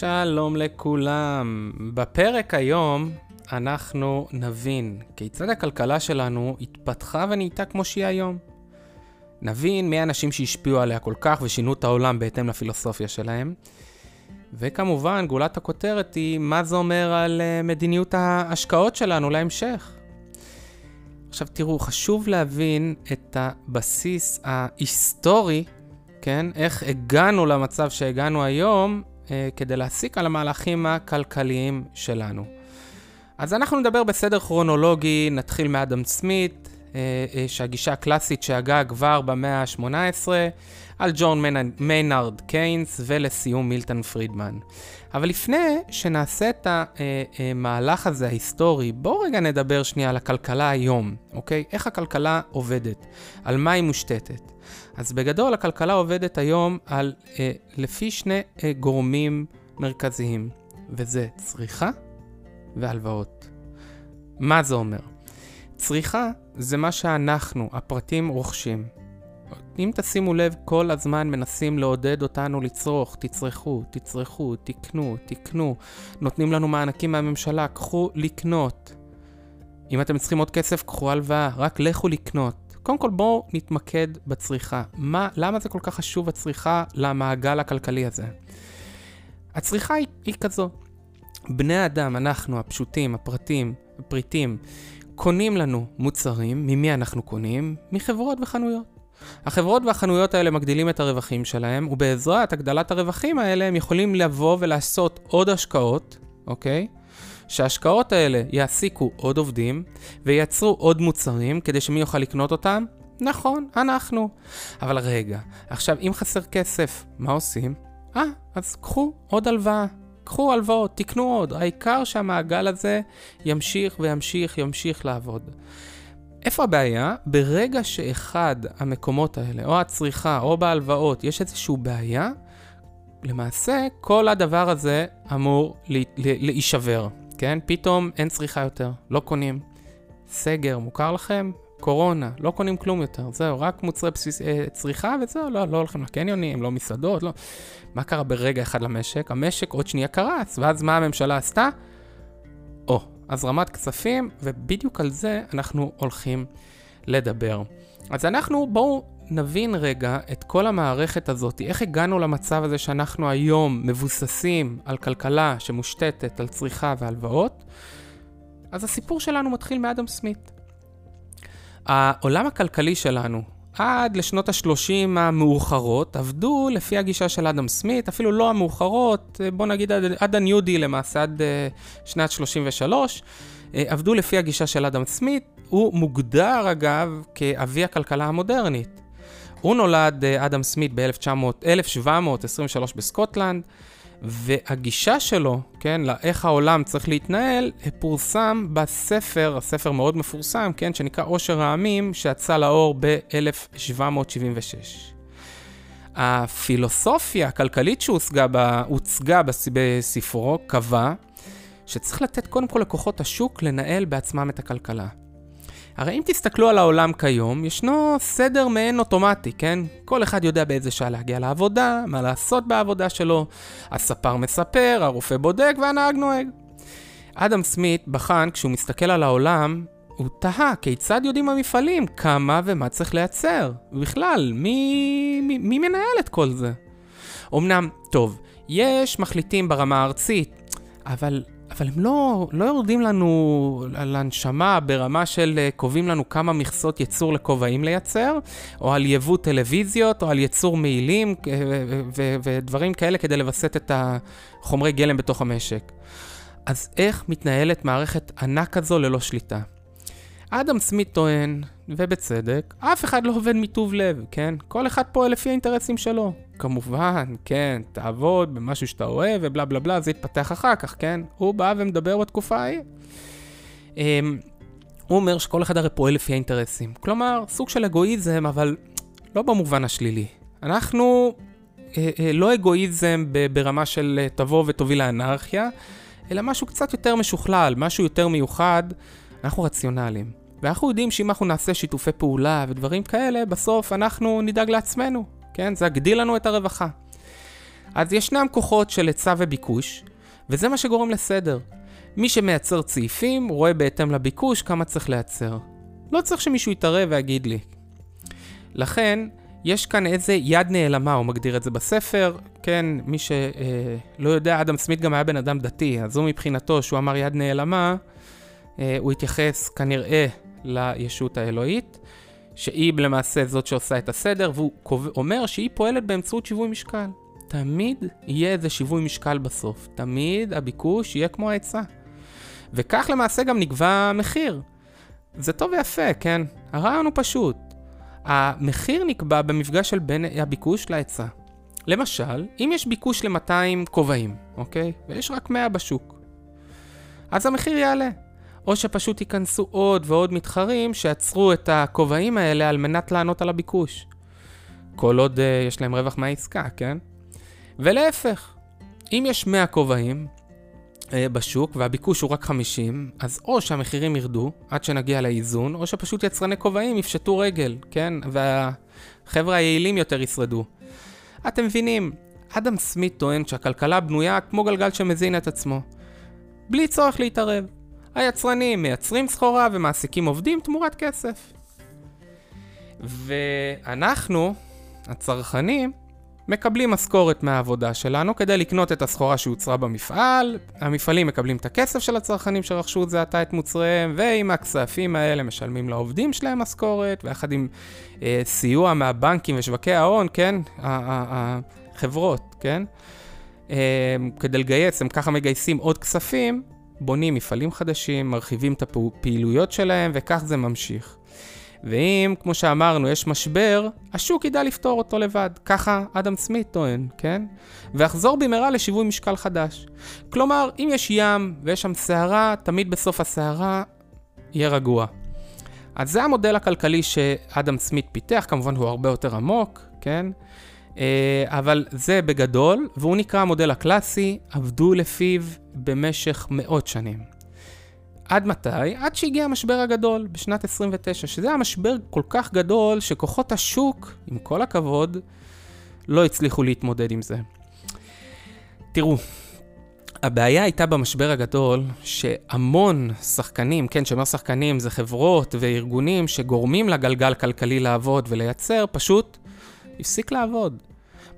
שלום לכולם. בפרק היום אנחנו נבין כיצד הכלכלה שלנו התפתחה ונהייתה כמו שהיא היום. נבין מי האנשים שהשפיעו עליה כל כך ושינו את העולם בהתאם לפילוסופיה שלהם. וכמובן, גאולת הכותרת היא מה זה אומר על uh, מדיניות ההשקעות שלנו להמשך. עכשיו תראו, חשוב להבין את הבסיס ההיסטורי, כן? איך הגענו למצב שהגענו היום כדי להסיק על המהלכים הכלכליים שלנו. אז אנחנו נדבר בסדר כרונולוגי, נתחיל מאדם סמית, אה, אה, שהגישה הקלאסית שהגה כבר במאה ה-18, על ג'ון מיינארד קיינס ולסיום מילטון פרידמן. אבל לפני שנעשה את המהלך הזה ההיסטורי, בואו רגע נדבר שנייה על הכלכלה היום, אוקיי? איך הכלכלה עובדת, על מה היא מושתתת. אז בגדול הכלכלה עובדת היום על, אה, לפי שני אה, גורמים מרכזיים, וזה צריכה והלוואות. מה זה אומר? צריכה זה מה שאנחנו, הפרטים, רוכשים. אם תשימו לב, כל הזמן מנסים לעודד אותנו לצרוך, תצרכו, תצרכו, תקנו, תקנו. נותנים לנו מענקים מהממשלה, קחו לקנות. אם אתם צריכים עוד כסף, קחו הלוואה, רק לכו לקנות. קודם כל בואו נתמקד בצריכה. מה, למה זה כל כך חשוב הצריכה למעגל הכלכלי הזה? הצריכה היא, היא כזו. בני האדם, אנחנו, הפשוטים, הפרטים, הפריטים, קונים לנו מוצרים, ממי אנחנו קונים? מחברות וחנויות. החברות והחנויות האלה מגדילים את הרווחים שלהם, ובעזרת הגדלת הרווחים האלה הם יכולים לבוא ולעשות עוד השקעות, אוקיי? שההשקעות האלה יעסיקו עוד עובדים וייצרו עוד מוצרים כדי שמי יוכל לקנות אותם? נכון, אנחנו. אבל רגע, עכשיו אם חסר כסף, מה עושים? אה, אז קחו עוד הלוואה. קחו הלוואות, תקנו עוד, העיקר שהמעגל הזה ימשיך וימשיך, ימשיך לעבוד. איפה הבעיה? ברגע שאחד המקומות האלה, או הצריכה, או בהלוואות, יש איזושהי בעיה, למעשה כל הדבר הזה אמור להישבר, כן? פתאום אין צריכה יותר, לא קונים. סגר, מוכר לכם? קורונה, לא קונים כלום יותר, זהו, רק מוצרי בסיס, אה, צריכה וזהו, לא, לא הולכים לקניונים, לא מסעדות, לא. מה קרה ברגע אחד למשק? המשק עוד שנייה קרץ, ואז מה הממשלה עשתה? הזרמת כספים, ובדיוק על זה אנחנו הולכים לדבר. אז אנחנו, בואו נבין רגע את כל המערכת הזאת, איך הגענו למצב הזה שאנחנו היום מבוססים על כלכלה שמושתתת על צריכה והלוואות. אז הסיפור שלנו מתחיל מאדם סמית. העולם הכלכלי שלנו, עד לשנות ה-30 המאוחרות, עבדו לפי הגישה של אדם סמית, אפילו לא המאוחרות, בוא נגיד עד, עד הניו דיל למעשה, עד uh, שנת 33, uh, עבדו לפי הגישה של אדם סמית, הוא מוגדר אגב כאבי הכלכלה המודרנית. הוא נולד, אדם סמית, ב-1723 בסקוטלנד, והגישה שלו, כן, לאיך העולם צריך להתנהל, פורסם בספר, הספר מאוד מפורסם, כן, שנקרא עושר העמים, שיצא לאור ב-1776. הפילוסופיה הכלכלית שהוצגה בה, בספרו קבע שצריך לתת קודם כל לכוחות השוק לנהל בעצמם את הכלכלה. הרי אם תסתכלו על העולם כיום, ישנו סדר מעין אוטומטי, כן? כל אחד יודע באיזה שעה להגיע לעבודה, מה לעשות בעבודה שלו, הספר מספר, הרופא בודק והנהג נוהג. אדם סמית בחן, כשהוא מסתכל על העולם, הוא תהה כיצד יודעים המפעלים כמה ומה צריך לייצר. ובכלל, מי, מי, מי מנהל את כל זה? אמנם, טוב, יש מחליטים ברמה הארצית, אבל אבל הם לא, לא יורדים לנו על הנשמה ברמה של אה, קובעים לנו כמה מכסות ייצור לכובעים לייצר, או על יבוא טלוויזיות, או על ייצור מעילים אה, ודברים כאלה כדי לווסת את החומרי גלם בתוך המשק. אז איך מתנהלת מערכת ענק כזו ללא שליטה? אדם סמית טוען, ובצדק, אף אחד לא עובד מטוב לב, כן? כל אחד פועל לפי האינטרסים שלו. כמובן, כן, תעבוד במשהו שאתה אוהב ובלה בלה בלה, זה יתפתח אחר כך, כן? הוא בא ומדבר בתקופה ההיא. Um, הוא אומר שכל אחד הרי פועל לפי האינטרסים. כלומר, סוג של אגואיזם, אבל לא במובן השלילי. אנחנו אה, אה, לא אגואיזם ברמה של אה, תבוא ותוביל לאנרכיה, אלא משהו קצת יותר משוכלל, משהו יותר מיוחד. אנחנו רציונליים. ואנחנו יודעים שאם אנחנו נעשה שיתופי פעולה ודברים כאלה, בסוף אנחנו נדאג לעצמנו, כן? זה יגדיל לנו את הרווחה. אז ישנם כוחות של היצע וביקוש, וזה מה שגורם לסדר. מי שמייצר צעיפים רואה בהתאם לביקוש כמה צריך לייצר. לא צריך שמישהו יתערב ויגיד לי. לכן, יש כאן איזה יד נעלמה, הוא מגדיר את זה בספר. כן, מי שלא אה, יודע, אדם סמית גם היה בן אדם דתי, אז הוא מבחינתו, שהוא אמר יד נעלמה, אה, הוא התייחס כנראה לישות האלוהית, שהיא למעשה זאת שעושה את הסדר, והוא אומר שהיא פועלת באמצעות שיווי משקל. תמיד יהיה איזה שיווי משקל בסוף. תמיד הביקוש יהיה כמו ההיצע. וכך למעשה גם נקבע מחיר. זה טוב ויפה, כן? הרעיון הוא פשוט. המחיר נקבע במפגש של בין הביקוש להיצע. למשל, אם יש ביקוש ל-200 כובעים, אוקיי? ויש רק 100 בשוק, אז המחיר יעלה. או שפשוט ייכנסו עוד ועוד מתחרים שעצרו את הכובעים האלה על מנת לענות על הביקוש. כל עוד uh, יש להם רווח מהעסקה, כן? ולהפך, אם יש 100 כובעים uh, בשוק והביקוש הוא רק 50, אז או שהמחירים ירדו עד שנגיע לאיזון, או שפשוט יצרני כובעים יפשטו רגל, כן? והחבר'ה היעילים יותר ישרדו. אתם מבינים, אדם סמית טוען שהכלכלה בנויה כמו גלגל שמזין את עצמו. בלי צורך להתערב. היצרנים מייצרים סחורה ומעסיקים עובדים תמורת כסף. ואנחנו, הצרכנים, מקבלים משכורת מהעבודה שלנו כדי לקנות את הסחורה שהוצרה במפעל, המפעלים מקבלים את הכסף של הצרכנים שרכשו זה עתה את מוצריהם, ועם הכספים האלה משלמים לעובדים שלהם משכורת, ויחד עם אה, סיוע מהבנקים ושווקי ההון, כן, החברות, כן, אה, כדי לגייס, הם ככה מגייסים עוד כספים, בונים מפעלים חדשים, מרחיבים את הפעילויות שלהם, וכך זה ממשיך. ואם, כמו שאמרנו, יש משבר, השוק ידע לפתור אותו לבד. ככה אדם סמית טוען, כן? ויחזור במהרה לשיווי משקל חדש. כלומר, אם יש ים ויש שם סערה, תמיד בסוף הסערה יהיה רגוע. אז זה המודל הכלכלי שאדם סמית פיתח, כמובן הוא הרבה יותר עמוק, כן? אה, אבל זה בגדול, והוא נקרא המודל הקלאסי, עבדו לפיו במשך מאות שנים. עד מתי? עד שהגיע המשבר הגדול בשנת 29, שזה היה משבר כל כך גדול שכוחות השוק, עם כל הכבוד, לא הצליחו להתמודד עם זה. תראו, הבעיה הייתה במשבר הגדול שהמון שחקנים, כן, שאומר שחקנים זה חברות וארגונים שגורמים לגלגל כלכלי לעבוד ולייצר, פשוט הפסיק לעבוד.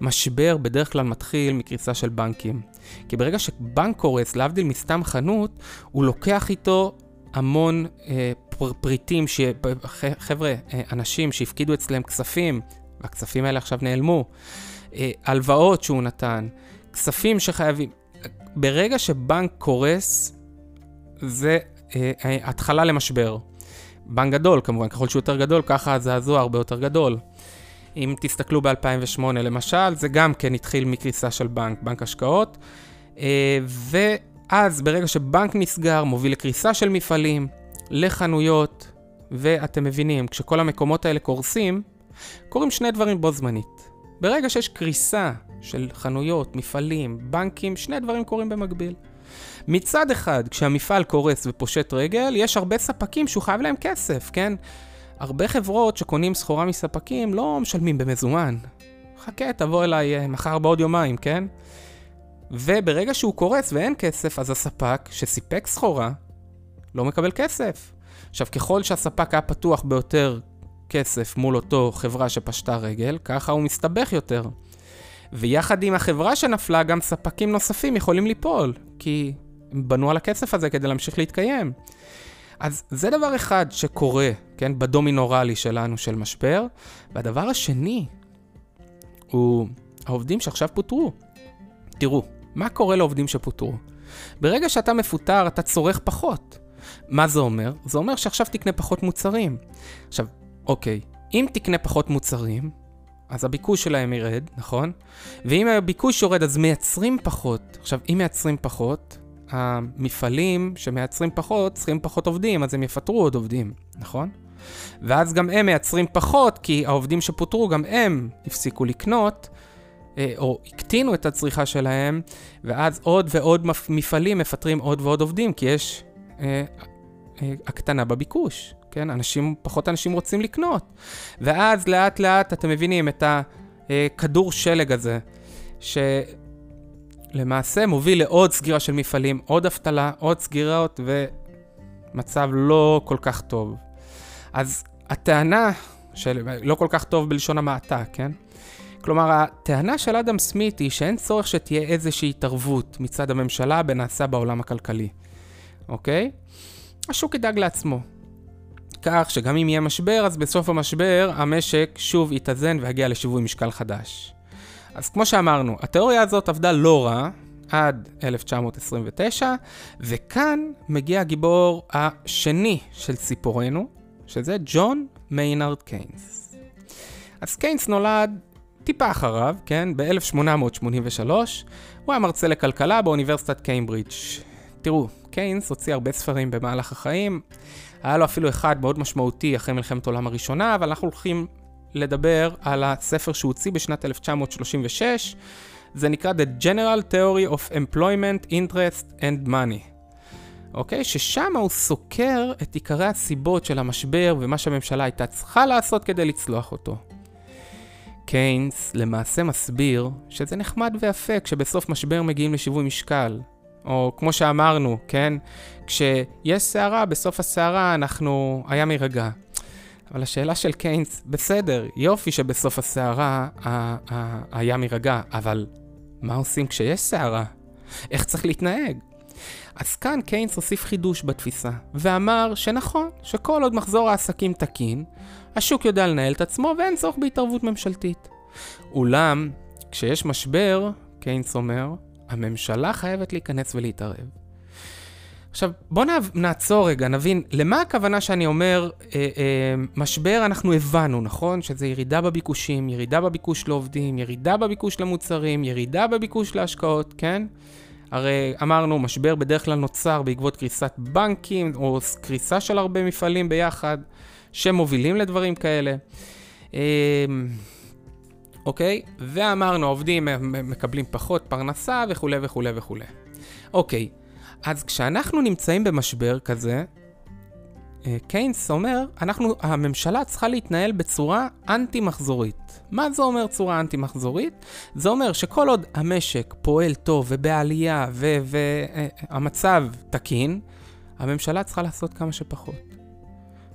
משבר בדרך כלל מתחיל מקריסה של בנקים. כי ברגע שבנק קורס, להבדיל מסתם חנות, הוא לוקח איתו המון אה, פר, פריטים, ש... חבר'ה, אה, אנשים שהפקידו אצלם כספים, והכספים האלה עכשיו נעלמו, אה, הלוואות שהוא נתן, כספים שחייבים. ברגע שבנק קורס, זה אה, אה, התחלה למשבר. בנק גדול כמובן, ככל שהוא יותר גדול, ככה הזעזוע הרבה יותר גדול. אם תסתכלו ב-2008 למשל, זה גם כן התחיל מקריסה של בנק, בנק השקעות. אה, ואז ברגע שבנק נסגר, מוביל לקריסה של מפעלים, לחנויות, ואתם מבינים, כשכל המקומות האלה קורסים, קורים שני דברים בו זמנית. ברגע שיש קריסה של חנויות, מפעלים, בנקים, שני דברים קורים במקביל. מצד אחד, כשהמפעל קורס ופושט רגל, יש הרבה ספקים שהוא חייב להם כסף, כן? הרבה חברות שקונים סחורה מספקים לא משלמים במזומן. חכה, תבוא אליי אה, מחר בעוד יומיים, כן? וברגע שהוא קורס ואין כסף, אז הספק שסיפק סחורה לא מקבל כסף. עכשיו, ככל שהספק היה פתוח ביותר כסף מול אותו חברה שפשטה רגל, ככה הוא מסתבך יותר. ויחד עם החברה שנפלה, גם ספקים נוספים יכולים ליפול, כי הם בנו על הכסף הזה כדי להמשיך להתקיים. אז זה דבר אחד שקורה, כן, בדומינורלי שלנו של משבר. והדבר השני הוא העובדים שעכשיו פוטרו. תראו, מה קורה לעובדים שפוטרו? ברגע שאתה מפוטר, אתה צורך פחות. מה זה אומר? זה אומר שעכשיו תקנה פחות מוצרים. עכשיו, אוקיי, אם תקנה פחות מוצרים, אז הביקוש שלהם ירד, נכון? ואם הביקוש יורד, אז מייצרים פחות. עכשיו, אם מייצרים פחות, המפעלים שמייצרים פחות צריכים פחות עובדים, אז הם יפטרו עוד עובדים, נכון? ואז גם הם מייצרים פחות, כי העובדים שפוטרו, גם הם הפסיקו לקנות, אה, או הקטינו את הצריכה שלהם, ואז עוד ועוד מפעלים מפטרים עוד ועוד עובדים, כי יש אה, אה, הקטנה בביקוש, כן? אנשים, פחות אנשים רוצים לקנות. ואז לאט לאט, אתם מבינים, את הכדור שלג הזה. שלמעשה מוביל לעוד סגירה של מפעלים, עוד אבטלה, עוד סגירות ומצב לא כל כך טוב. אז הטענה של לא כל כך טוב בלשון המעטה, כן? כלומר, הטענה של אדם סמית היא שאין צורך שתהיה איזושהי התערבות מצד הממשלה בנעשה בעולם הכלכלי, אוקיי? השוק ידאג לעצמו. כך שגם אם יהיה משבר, אז בסוף המשבר המשק שוב יתאזן ויגיע לשיווי משקל חדש. אז כמו שאמרנו, התיאוריה הזאת עבדה לא רע עד 1929, וכאן מגיע הגיבור השני של ציפורנו, שזה ג'ון מיינארד קיינס. אז קיינס נולד טיפה אחריו, כן, ב-1883, הוא היה מרצה לכלכלה באוניברסיטת קיימברידג'. תראו, קיינס הוציא הרבה ספרים במהלך החיים, היה לו אפילו אחד מאוד משמעותי אחרי מלחמת העולם הראשונה, אבל אנחנו הולכים לדבר על הספר שהוא הוציא בשנת 1936, זה נקרא The General Theory of Employment, Interest and Money. אוקיי? ששם הוא סוקר את עיקרי הסיבות של המשבר ומה שהממשלה הייתה צריכה לעשות כדי לצלוח אותו. קיינס למעשה מסביר שזה נחמד ויפה כשבסוף משבר מגיעים לשיווי משקל. או כמו שאמרנו, כן? כשיש סערה, בסוף הסערה אנחנו... הים יירגע. אבל השאלה של קיינס, בסדר, יופי שבסוף הסערה הים יירגע, אבל מה עושים כשיש סערה? איך צריך להתנהג? אז כאן קיינס הוסיף חידוש בתפיסה, ואמר שנכון, שכל עוד מחזור העסקים תקין, השוק יודע לנהל את עצמו ואין צורך בהתערבות ממשלתית. אולם, כשיש משבר, קיינס אומר, הממשלה חייבת להיכנס ולהתערב. עכשיו, בואו נעצור רגע, נבין, למה הכוונה שאני אומר, אה, אה, משבר אנחנו הבנו, נכון? שזה ירידה בביקושים, ירידה בביקוש לעובדים, ירידה בביקוש למוצרים, ירידה בביקוש להשקעות, כן? הרי אמרנו, משבר בדרך כלל נוצר בעקבות קריסת בנקים, או קריסה של הרבה מפעלים ביחד, שמובילים לדברים כאלה. אמ, אוקיי? ואמרנו, העובדים מקבלים פחות פרנסה וכולי וכולי וכולי. אוקיי, אז כשאנחנו נמצאים במשבר כזה, אה, קיינס אומר, אנחנו, הממשלה צריכה להתנהל בצורה אנטי-מחזורית. מה זה אומר צורה אנטי-מחזורית? זה אומר שכל עוד המשק פועל טוב ובעלייה והמצב ו- תקין, הממשלה צריכה לעשות כמה שפחות.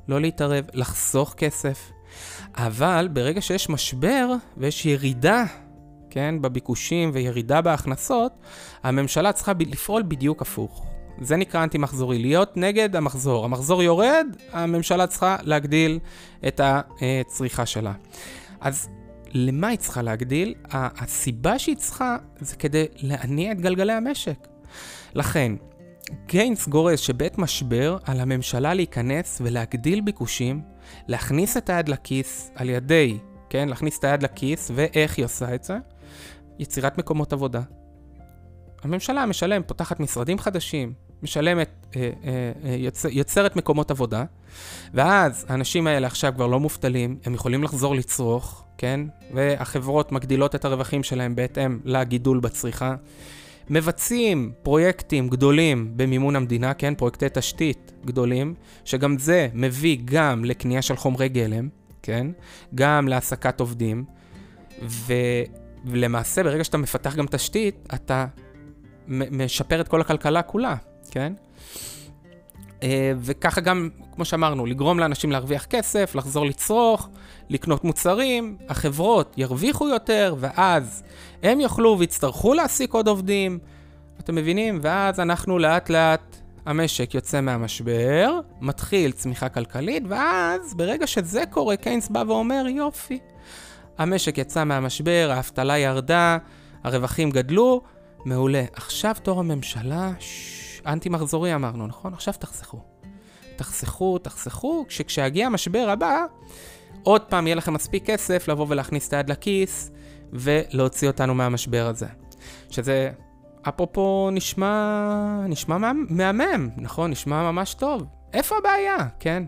לא להתערב, לחסוך כסף. אבל ברגע שיש משבר ויש ירידה, כן, בביקושים וירידה בהכנסות, הממשלה צריכה ב- לפעול בדיוק הפוך. זה נקרא אנטי-מחזורי, להיות נגד המחזור. המחזור יורד, הממשלה צריכה להגדיל את הצריכה שלה. אז למה היא צריכה להגדיל? הסיבה שהיא צריכה זה כדי להניע את גלגלי המשק. לכן, גיינס גורס שבעת משבר על הממשלה להיכנס ולהגדיל ביקושים, להכניס את היד לכיס על ידי, כן, להכניס את היד לכיס, ואיך היא עושה את זה? יצירת מקומות עבודה. הממשלה משלם, פותחת משרדים חדשים, משלמת, אה, אה, אה, יוצר, יוצרת מקומות עבודה, ואז האנשים האלה עכשיו כבר לא מובטלים, הם יכולים לחזור לצרוך, כן? והחברות מגדילות את הרווחים שלהם בהתאם לגידול בצריכה. מבצעים פרויקטים גדולים במימון המדינה, כן? פרויקטי תשתית גדולים, שגם זה מביא גם לקנייה של חומרי גלם, כן? גם להעסקת עובדים, ו... ולמעשה ברגע שאתה מפתח גם תשתית, אתה משפר את כל הכלכלה כולה, כן? אה, וככה גם, כמו שאמרנו, לגרום לאנשים להרוויח כסף, לחזור לצרוך, לקנות מוצרים, החברות ירוויחו יותר, ואז הם יוכלו ויצטרכו להעסיק עוד עובדים. אתם מבינים? ואז אנחנו לאט לאט, המשק יוצא מהמשבר, מתחיל צמיחה כלכלית, ואז ברגע שזה קורה, קיינס בא ואומר, יופי, המשק יצא מהמשבר, האבטלה ירדה, הרווחים גדלו, מעולה. עכשיו תור הממשלה, ששש, אנטי מחזורי אמרנו, נכון? עכשיו תחסכו. תחסכו, תחסכו, כשכשיגיע המשבר הבא, עוד פעם יהיה לכם מספיק כסף לבוא ולהכניס את היד לכיס ולהוציא אותנו מהמשבר הזה. שזה, אפרופו, נשמע, נשמע מהמם, נכון? נשמע ממש טוב. איפה הבעיה, כן?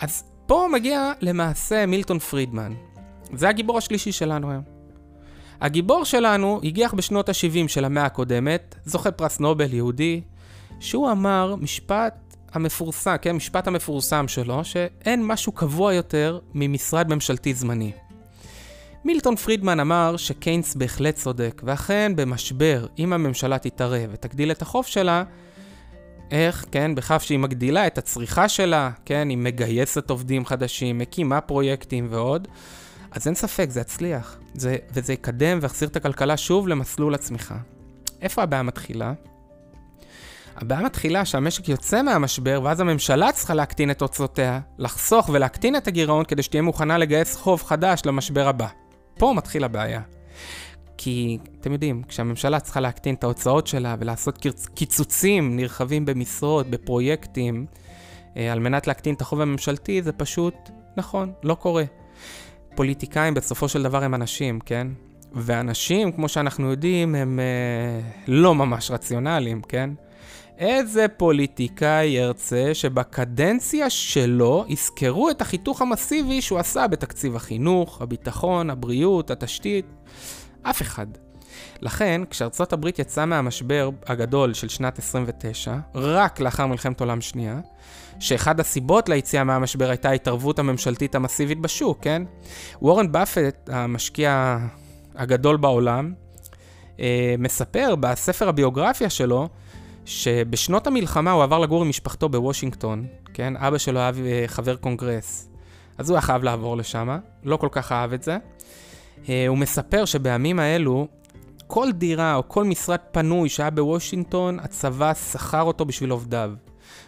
אז פה מגיע למעשה מילטון פרידמן. זה הגיבור השלישי שלנו היום. הגיבור שלנו הגיח בשנות ה-70 של המאה הקודמת, זוכה פרס נובל יהודי, שהוא אמר משפט המפורסם, כן, משפט המפורסם שלו, שאין משהו קבוע יותר ממשרד ממשלתי זמני. מילטון פרידמן אמר שקיינס בהחלט צודק, ואכן במשבר, אם הממשלה תתערב ותגדיל את החוב שלה, איך, כן, בכך שהיא מגדילה את הצריכה שלה, כן, היא מגייסת עובדים חדשים, מקימה פרויקטים ועוד, אז אין ספק, זה יצליח. זה, וזה יקדם ויחזיר את הכלכלה שוב למסלול הצמיחה. איפה הבעיה מתחילה? הבעיה מתחילה שהמשק יוצא מהמשבר, ואז הממשלה צריכה להקטין את הוצאותיה, לחסוך ולהקטין את הגירעון כדי שתהיה מוכנה לגייס חוב חדש למשבר הבא. פה מתחיל הבעיה. כי, אתם יודעים, כשהממשלה צריכה להקטין את ההוצאות שלה ולעשות קיצוצים נרחבים במשרות, בפרויקטים, אה, על מנת להקטין את החוב הממשלתי, זה פשוט, נכון, לא קורה. פוליטיקאים בסופו של דבר הם אנשים, כן? ואנשים, כמו שאנחנו יודעים, הם אה, לא ממש רציונליים, כן? איזה פוליטיקאי ירצה שבקדנציה שלו יזכרו את החיתוך המסיבי שהוא עשה בתקציב החינוך, הביטחון, הבריאות, התשתית? אף אחד. לכן, כשארצות הברית יצאה מהמשבר הגדול של שנת 29, רק לאחר מלחמת עולם שנייה, שאחד הסיבות ליציאה מהמשבר הייתה ההתערבות הממשלתית המסיבית בשוק, כן? וורן באפט, המשקיע הגדול בעולם, אה, מספר בספר הביוגרפיה שלו, שבשנות המלחמה הוא עבר לגור עם משפחתו בוושינגטון, כן? אבא שלו היה אה, חבר קונגרס. אז הוא היה חייב לעבור לשם, לא כל כך אהב את זה. אה, הוא מספר שבימים האלו, כל דירה או כל משרד פנוי שהיה בוושינגטון, הצבא שכר אותו בשביל עובדיו.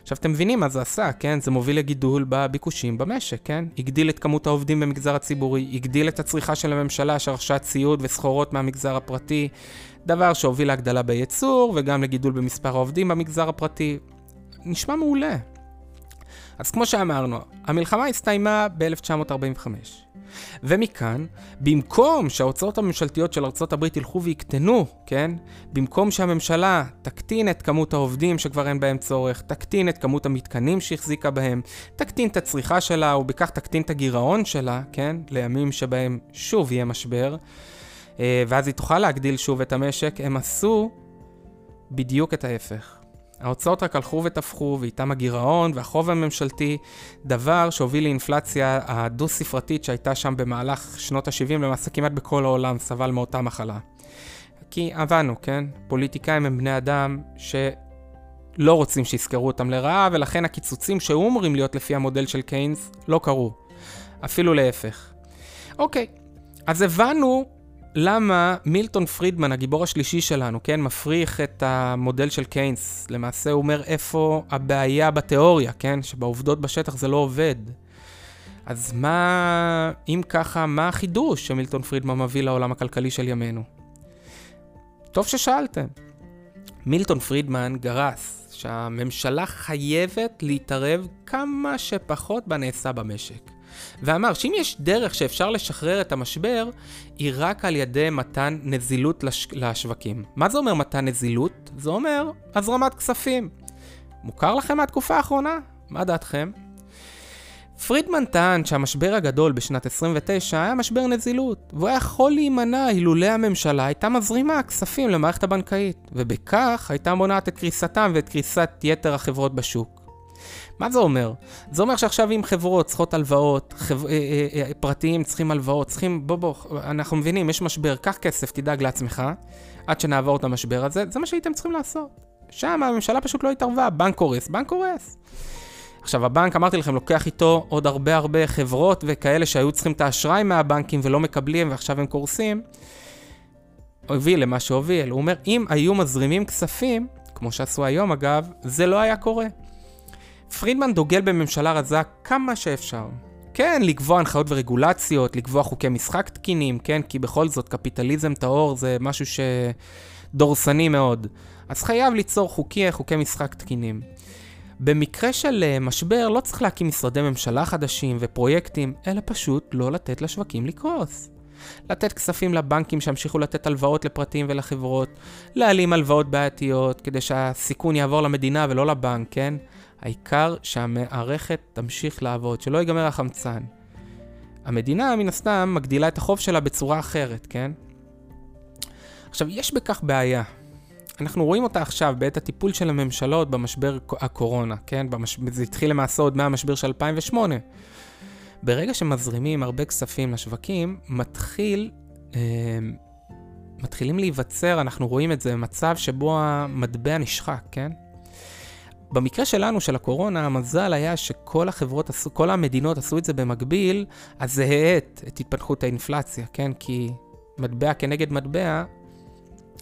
עכשיו, אתם מבינים מה זה עשה, כן? זה מוביל לגידול בביקושים במשק, כן? הגדיל את כמות העובדים במגזר הציבורי, הגדיל את הצריכה של הממשלה שרכשה ציוד וסחורות מהמגזר הפרטי, דבר שהוביל להגדלה בייצור וגם לגידול במספר העובדים במגזר הפרטי. נשמע מעולה. אז כמו שאמרנו, המלחמה הסתיימה ב-1945. ומכאן, במקום שההוצאות הממשלתיות של ארה"ב ילכו ויקטנו, כן? במקום שהממשלה תקטין את כמות העובדים שכבר אין בהם צורך, תקטין את כמות המתקנים שהחזיקה בהם, תקטין את הצריכה שלה, ובכך תקטין את הגירעון שלה, כן? לימים שבהם שוב יהיה משבר, אה, ואז היא תוכל להגדיל שוב את המשק, הם עשו בדיוק את ההפך. ההוצאות רק הלכו ותפחו, ואיתם הגירעון והחוב הממשלתי, דבר שהוביל לאינפלציה הדו-ספרתית שהייתה שם במהלך שנות ה-70, למעשה כמעט בכל העולם סבל מאותה מחלה. כי הבנו, כן? פוליטיקאים הם בני אדם שלא רוצים שיזכרו אותם לרעה, ולכן הקיצוצים שהיו אמורים להיות לפי המודל של קיינס לא קרו. אפילו להפך. אוקיי, אז הבנו למה מילטון פרידמן, הגיבור השלישי שלנו, כן, מפריך את המודל של קיינס. למעשה הוא אומר איפה הבעיה בתיאוריה, כן, שבעובדות בשטח זה לא עובד. אז מה, אם ככה, מה החידוש שמילטון פרידמן מביא לעולם הכלכלי של ימינו? טוב ששאלתם. מילטון פרידמן גרס שהממשלה חייבת להתערב כמה שפחות בנעשה במשק. ואמר שאם יש דרך שאפשר לשחרר את המשבר, היא רק על ידי מתן נזילות לש... לשווקים. מה זה אומר מתן נזילות? זה אומר הזרמת כספים. מוכר לכם מהתקופה האחרונה? מה דעתכם? פרידמן טען שהמשבר הגדול בשנת 29 היה משבר נזילות, והוא היה יכול להימנע אילולא הממשלה הייתה מזרימה כספים למערכת הבנקאית, ובכך הייתה מונעת את קריסתם ואת קריסת יתר החברות בשוק. מה זה אומר? זה אומר שעכשיו אם חברות צריכות הלוואות, חב... אה, אה, אה, פרטיים צריכים הלוואות, צריכים, בוא בוא, אנחנו מבינים, יש משבר, קח כסף, תדאג לעצמך, עד שנעבור את המשבר הזה, זה מה שהייתם צריכים לעשות. שם הממשלה פשוט לא התערבה, בנק קורס, בנק קורס. עכשיו, הבנק, אמרתי לכם, לוקח איתו עוד הרבה הרבה חברות וכאלה שהיו צריכים את האשראי מהבנקים ולא מקבלים ועכשיו הם קורסים. הוביל למה שהוביל. הוא אומר, אם היו מזרימים כספים, כמו שעשו היום אגב, זה לא היה קורה. פרידמן דוגל בממשלה רזה כמה שאפשר. כן, לקבוע הנחיות ורגולציות, לקבוע חוקי משחק תקינים, כן, כי בכל זאת קפיטליזם טהור זה משהו שדורסני מאוד. אז חייב ליצור חוקי, חוקי משחק תקינים. במקרה של אה, משבר לא צריך להקים משרדי ממשלה חדשים ופרויקטים, אלא פשוט לא לתת לשווקים לקרוס. לתת כספים לבנקים שימשיכו לתת הלוואות לפרטים ולחברות, להעלים הלוואות בעייתיות כדי שהסיכון יעבור למדינה ולא לבנק, כן? העיקר שהמערכת תמשיך לעבוד, שלא ייגמר החמצן. המדינה, מן הסתם, מגדילה את החוב שלה בצורה אחרת, כן? עכשיו, יש בכך בעיה. אנחנו רואים אותה עכשיו בעת הטיפול של הממשלות במשבר הקורונה, כן? במש... זה התחיל למעשה עוד מהמשבר של 2008. ברגע שמזרימים הרבה כספים לשווקים, מתחיל, אה, מתחילים להיווצר, אנחנו רואים את זה, מצב שבו המטבע נשחק, כן? במקרה שלנו, של הקורונה, המזל היה שכל החברות, כל המדינות עשו את זה במקביל, אז זה האט את התפתחות האינפלציה, כן? כי מטבע כנגד מטבע,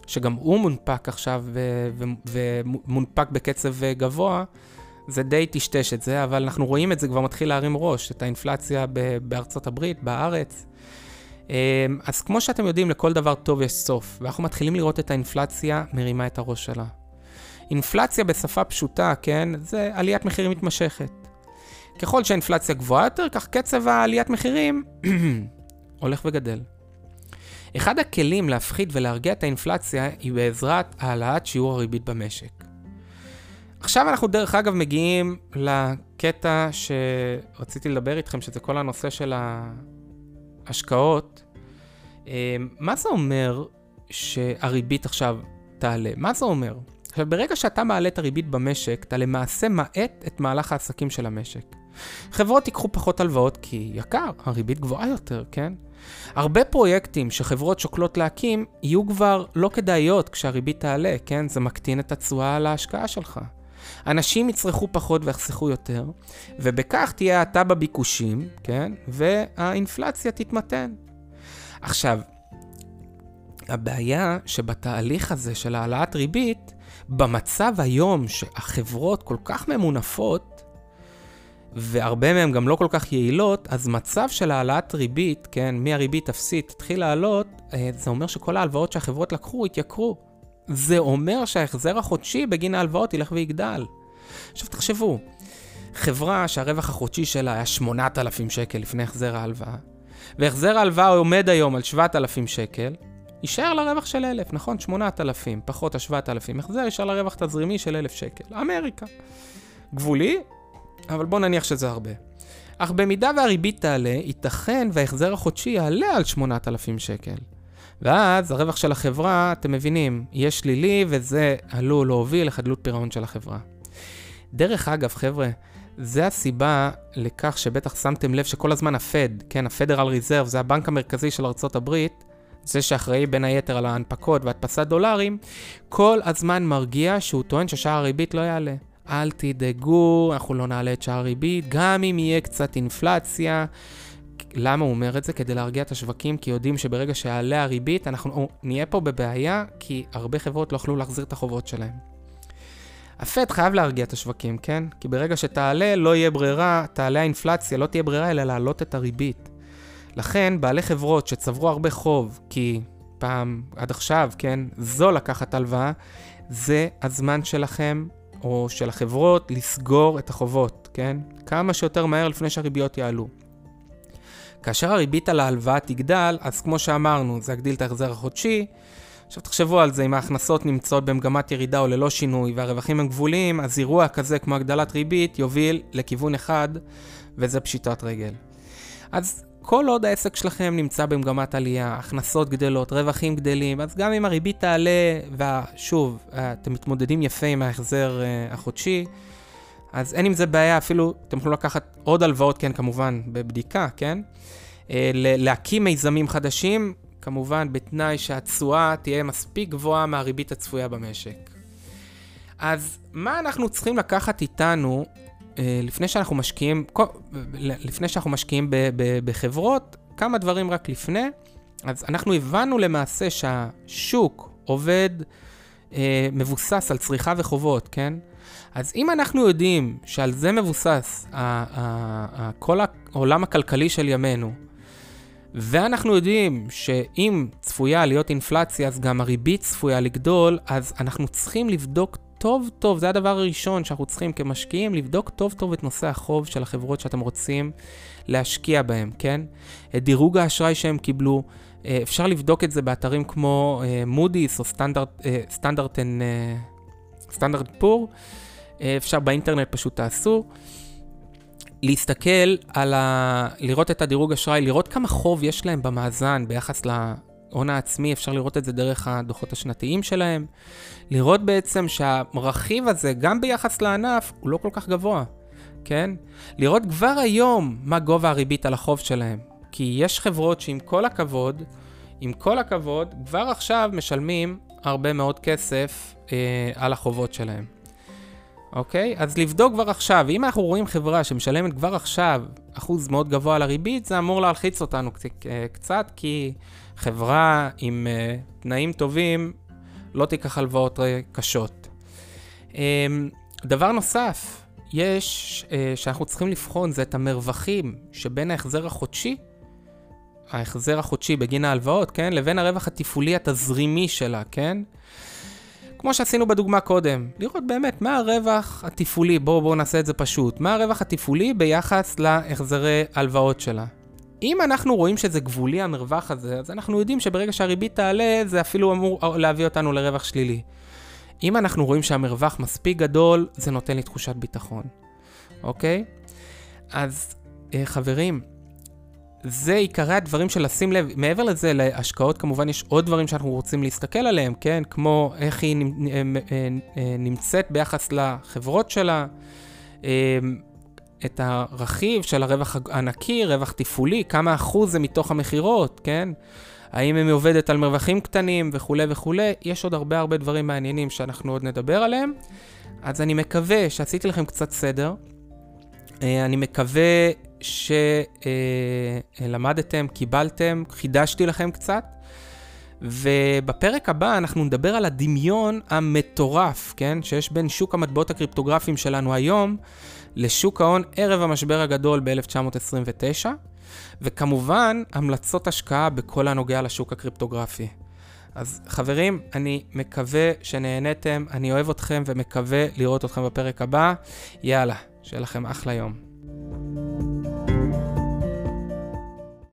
שגם הוא מונפק עכשיו ומונפק בקצב גבוה, זה די טשטש את זה, אבל אנחנו רואים את זה כבר מתחיל להרים ראש, את האינפלציה בארצות הברית, בארץ. אמ, אז כמו שאתם יודעים, לכל דבר טוב יש סוף, ואנחנו מתחילים לראות את האינפלציה מרימה את הראש שלה. אינפלציה בשפה פשוטה, כן, זה עליית מחירים מתמשכת. ככל שהאינפלציה גבוהה יותר, כך קצב העליית מחירים הולך וגדל. אחד הכלים להפחית ולהרגיע את האינפלציה היא בעזרת העלאת שיעור הריבית במשק. עכשיו אנחנו דרך אגב מגיעים לקטע שרציתי לדבר איתכם, שזה כל הנושא של ההשקעות. אה, מה זה אומר שהריבית עכשיו תעלה? מה זה אומר? עכשיו, ברגע שאתה מעלה את הריבית במשק, אתה למעשה מאט את מהלך העסקים של המשק. חברות ייקחו פחות הלוואות כי יקר, הריבית גבוהה יותר, כן? הרבה פרויקטים שחברות שוקלות להקים יהיו כבר לא כדאיות כשהריבית תעלה, כן? זה מקטין את התשואה על ההשקעה שלך. אנשים יצרכו פחות ויחסכו יותר, ובכך תהיה האטה בביקושים, כן? והאינפלציה תתמתן. עכשיו, הבעיה שבתהליך הזה של העלאת ריבית, במצב היום שהחברות כל כך ממונפות, והרבה מהן גם לא כל כך יעילות, אז מצב של העלאת ריבית, כן, מהריבית אפסית תתחיל לעלות, אה, זה אומר שכל ההלוואות שהחברות לקחו יתייקרו. זה אומר שההחזר החודשי בגין ההלוואות ילך ויגדל. עכשיו תחשבו, חברה שהרווח החודשי שלה היה 8,000 שקל לפני החזר ההלוואה, והחזר ההלוואה עומד היום על 7,000 שקל, יישאר לה רווח של 1,000, נכון? 8,000 פחות ה-7,000 החזר, יישאר לה רווח תזרימי של 1,000 שקל. אמריקה. גבולי, אבל בוא נניח שזה הרבה. אך במידה והריבית תעלה, ייתכן וההחזר החודשי יעלה על 8,000 שקל. ואז הרווח של החברה, אתם מבינים, יהיה שלילי וזה עלול להוביל לחדלות פירעון של החברה. דרך אגב, חבר'ה, זה הסיבה לכך שבטח שמתם לב שכל הזמן הפד, כן, הפדרל ריזרב, זה הבנק המרכזי של ארצות הברית, זה שאחראי בין היתר על ההנפקות והדפסת דולרים, כל הזמן מרגיע שהוא טוען ששער הריבית לא יעלה. אל תדאגו, אנחנו לא נעלה את שער הריבית, גם אם יהיה קצת אינפלציה. למה הוא אומר את זה? כדי להרגיע את השווקים, כי יודעים שברגע שיעלה הריבית, אנחנו נהיה פה בבעיה, כי הרבה חברות לא יוכלו להחזיר את החובות שלהם. הפד חייב להרגיע את השווקים, כן? כי ברגע שתעלה, לא יהיה ברירה, תעלה האינפלציה, לא תהיה ברירה אלא להעלות את הריבית. לכן, בעלי חברות שצברו הרבה חוב, כי פעם, עד עכשיו, כן, זו לקחת הלוואה, זה הזמן שלכם, או של החברות, לסגור את החובות, כן? כמה שיותר מהר לפני שהריביות יעלו. כאשר הריבית על ההלוואה תגדל, אז כמו שאמרנו, זה יגדיל את ההחזר החודשי. עכשיו תחשבו על זה, אם ההכנסות נמצאות במגמת ירידה או ללא שינוי והרווחים הם גבוליים, אז אירוע כזה כמו הגדלת ריבית יוביל לכיוון אחד, וזה פשיטת רגל. אז כל עוד העסק שלכם נמצא במגמת עלייה, הכנסות גדלות, רווחים גדלים, אז גם אם הריבית תעלה, ושוב, אתם מתמודדים יפה עם ההחזר uh, החודשי, אז אין עם זה בעיה, אפילו אתם יכולים לקחת עוד הלוואות, כן, כמובן, בבדיקה, כן? Uh, להקים מיזמים חדשים, כמובן, בתנאי שהתשואה תהיה מספיק גבוהה מהריבית הצפויה במשק. אז מה אנחנו צריכים לקחת איתנו אה, לפני שאנחנו משקיעים, לפני שאנחנו משקיעים ב, ב, בחברות, כמה דברים רק לפני. אז אנחנו הבנו למעשה שהשוק עובד אה, מבוסס על צריכה וחובות, כן? אז אם אנחנו יודעים שעל זה מבוסס ה, ה, ה, כל העולם הכלכלי של ימינו, ואנחנו יודעים שאם צפויה להיות אינפלציה, אז גם הריבית צפויה לגדול, אז אנחנו צריכים לבדוק טוב טוב, זה הדבר הראשון שאנחנו צריכים כמשקיעים, לבדוק טוב טוב את נושא החוב של החברות שאתם רוצים להשקיע בהם, כן? את דירוג האשראי שהם קיבלו, אה, אפשר לבדוק את זה באתרים כמו מודי'ס אה, או סטנדרט סטנדרט פור, אפשר באינטרנט פשוט תעשו. להסתכל על ה... לראות את הדירוג אשראי, לראות כמה חוב יש להם במאזן ביחס ההון העצמי, אפשר לראות את זה דרך הדוחות השנתיים שלהם. לראות בעצם שהרכיב הזה, גם ביחס לענף, הוא לא כל כך גבוה. כן? לראות כבר היום מה גובה הריבית על החוב שלהם. כי יש חברות שעם כל הכבוד, עם כל הכבוד, כבר עכשיו משלמים הרבה מאוד כסף אה, על החובות שלהם. אוקיי? אז לבדוק כבר עכשיו, אם אנחנו רואים חברה שמשלמת כבר עכשיו אחוז מאוד גבוה על הריבית, זה אמור להלחיץ אותנו אה, קצת, כי חברה עם uh, תנאים טובים לא תיקח הלוואות קשות. Um, דבר נוסף, יש, uh, שאנחנו צריכים לבחון, זה את המרווחים שבין ההחזר החודשי, ההחזר החודשי בגין ההלוואות, כן? לבין הרווח התפעולי התזרימי שלה, כן? כמו שעשינו בדוגמה קודם, לראות באמת מה הרווח התפעולי, בואו בוא נעשה את זה פשוט, מה הרווח התפעולי ביחס להחזרי הלוואות שלה. אם אנחנו רואים שזה גבולי המרווח הזה, אז אנחנו יודעים שברגע שהריבית תעלה, זה אפילו אמור להביא אותנו לרווח שלילי. אם אנחנו רואים שהמרווח מספיק גדול, זה נותן לי תחושת ביטחון, אוקיי? אז אה, חברים, זה עיקרי הדברים של לשים לב. מעבר לזה, להשקעות כמובן יש עוד דברים שאנחנו רוצים להסתכל עליהם, כן? כמו איך היא אה, אה, נמצאת ביחס לחברות שלה, את הרכיב של הרווח הנקי, רווח תפעולי, כמה אחוז זה מתוך המכירות, כן? האם היא עובדת על מרווחים קטנים וכולי וכולי, יש עוד הרבה הרבה דברים מעניינים שאנחנו עוד נדבר עליהם. אז אני מקווה שעשיתי לכם קצת סדר. אה, אני מקווה שלמדתם, קיבלתם, חידשתי לכם קצת. ובפרק הבא אנחנו נדבר על הדמיון המטורף, כן? שיש בין שוק המטבעות הקריפטוגרפיים שלנו היום לשוק ההון ערב המשבר הגדול ב-1929, וכמובן, המלצות השקעה בכל הנוגע לשוק הקריפטוגרפי. אז חברים, אני מקווה שנהניתם, אני אוהב אתכם ומקווה לראות אתכם בפרק הבא. יאללה, שיהיה לכם אחלה יום.